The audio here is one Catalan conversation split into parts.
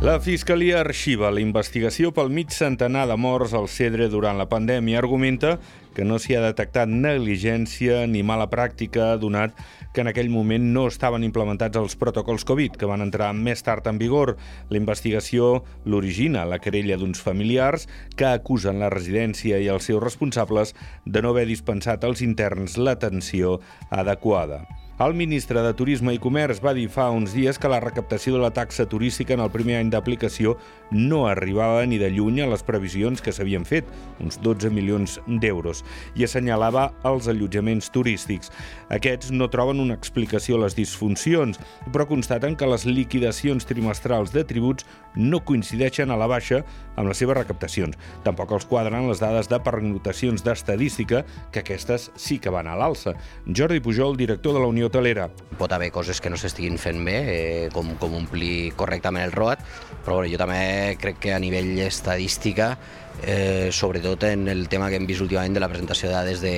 La Fiscalia arxiva la investigació pel mig centenar de morts al Cedre durant la pandèmia. Argumenta que no s'hi ha detectat negligència ni mala pràctica, donat que en aquell moment no estaven implementats els protocols Covid, que van entrar més tard en vigor. La investigació l'origina la querella d'uns familiars que acusen la residència i els seus responsables de no haver dispensat als interns l'atenció adequada. El ministre de Turisme i Comerç va dir fa uns dies que la recaptació de la taxa turística en el primer any d'aplicació no arribava ni de lluny a les previsions que s'havien fet, uns 12 milions d'euros, i assenyalava els allotjaments turístics. Aquests no troben una explicació a les disfuncions, però constaten que les liquidacions trimestrals de tributs no coincideixen a la baixa amb les seves recaptacions. Tampoc els quadren les dades de pernotacions d'estadística, que aquestes sí que van a l'alça. Jordi Pujol, director de la Unió hotelera. Pot haver coses que no s'estiguin fent bé, eh, com, com omplir correctament el ROAT, però bueno, jo també crec que a nivell estadística, eh, sobretot en el tema que hem vist últimament de la presentació de dades de,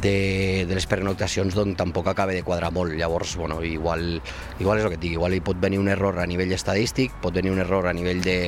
de, de les pernoctacions doncs tampoc acaba de quadrar molt. Llavors, bueno, igual, igual és el que et dic, igual hi pot venir un error a nivell estadístic, pot venir un error a nivell de,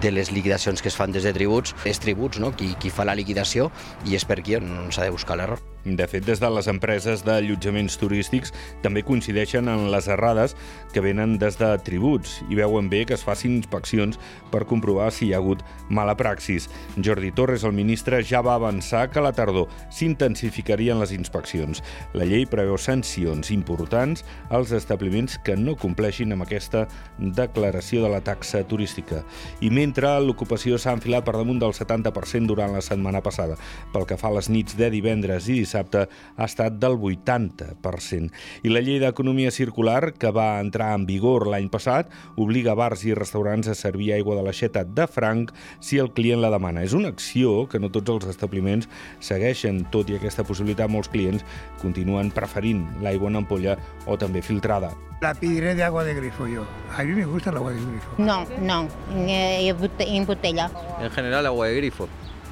de les liquidacions que es fan des de tributs, és tributs, no? qui, qui fa la liquidació i és per qui on s'ha de buscar l'error. De fet, des de les empreses d'allotjaments turístics també coincideixen en les errades que venen des de tributs i veuen bé que es facin inspeccions per comprovar si hi ha hagut mala praxis. Jordi Torres, el ministre, ja va avançar que a la tardor s'intensificarien les inspeccions. La llei preveu sancions importants als establiments que no compleixin amb aquesta declaració de la taxa turística. I mentre l'ocupació s'ha enfilat per damunt del 70% durant la setmana passada. Pel que fa a les nits de divendres i ha estat del 80%. I la llei d'economia circular, que va entrar en vigor l'any passat, obliga bars i restaurants a servir aigua de l'aixeta de franc si el client la demana. És una acció que no tots els establiments segueixen, tot i aquesta possibilitat molts clients continuen preferint l'aigua en ampolla o també filtrada. La pediré de agua de grifo yo. A mí me gusta el agua de grifo. No, no, en botella. En general agua de grifo.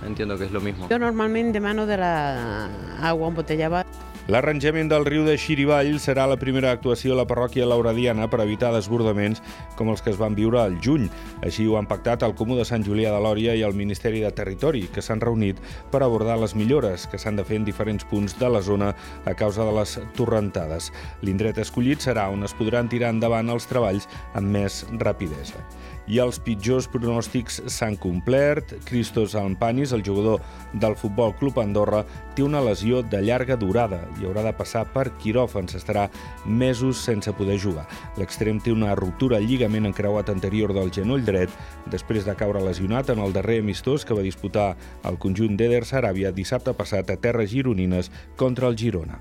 Entiendo que es lo mismo. Yo normalmente demano de la agua embotellada. L'arranjament del riu de Xirivall serà la primera actuació a la parròquia lauradiana per evitar desbordaments com els que es van viure al juny. Així ho han pactat el Comú de Sant Julià de Lòria i el Ministeri de Territori, que s'han reunit per abordar les millores que s'han de fer en diferents punts de la zona a causa de les torrentades. L'indret escollit serà on es podran tirar endavant els treballs amb més rapidesa i els pitjors pronòstics s'han complert. Cristos Almpanis, el jugador del Futbol Club Andorra, té una lesió de llarga durada i haurà de passar per quiròfans. Estarà mesos sense poder jugar. L'extrem té una ruptura al lligament encreuat anterior del genoll dret després de caure lesionat en el darrer amistós que va disputar el conjunt d'Eder Saràbia dissabte passat a terres gironines contra el Girona.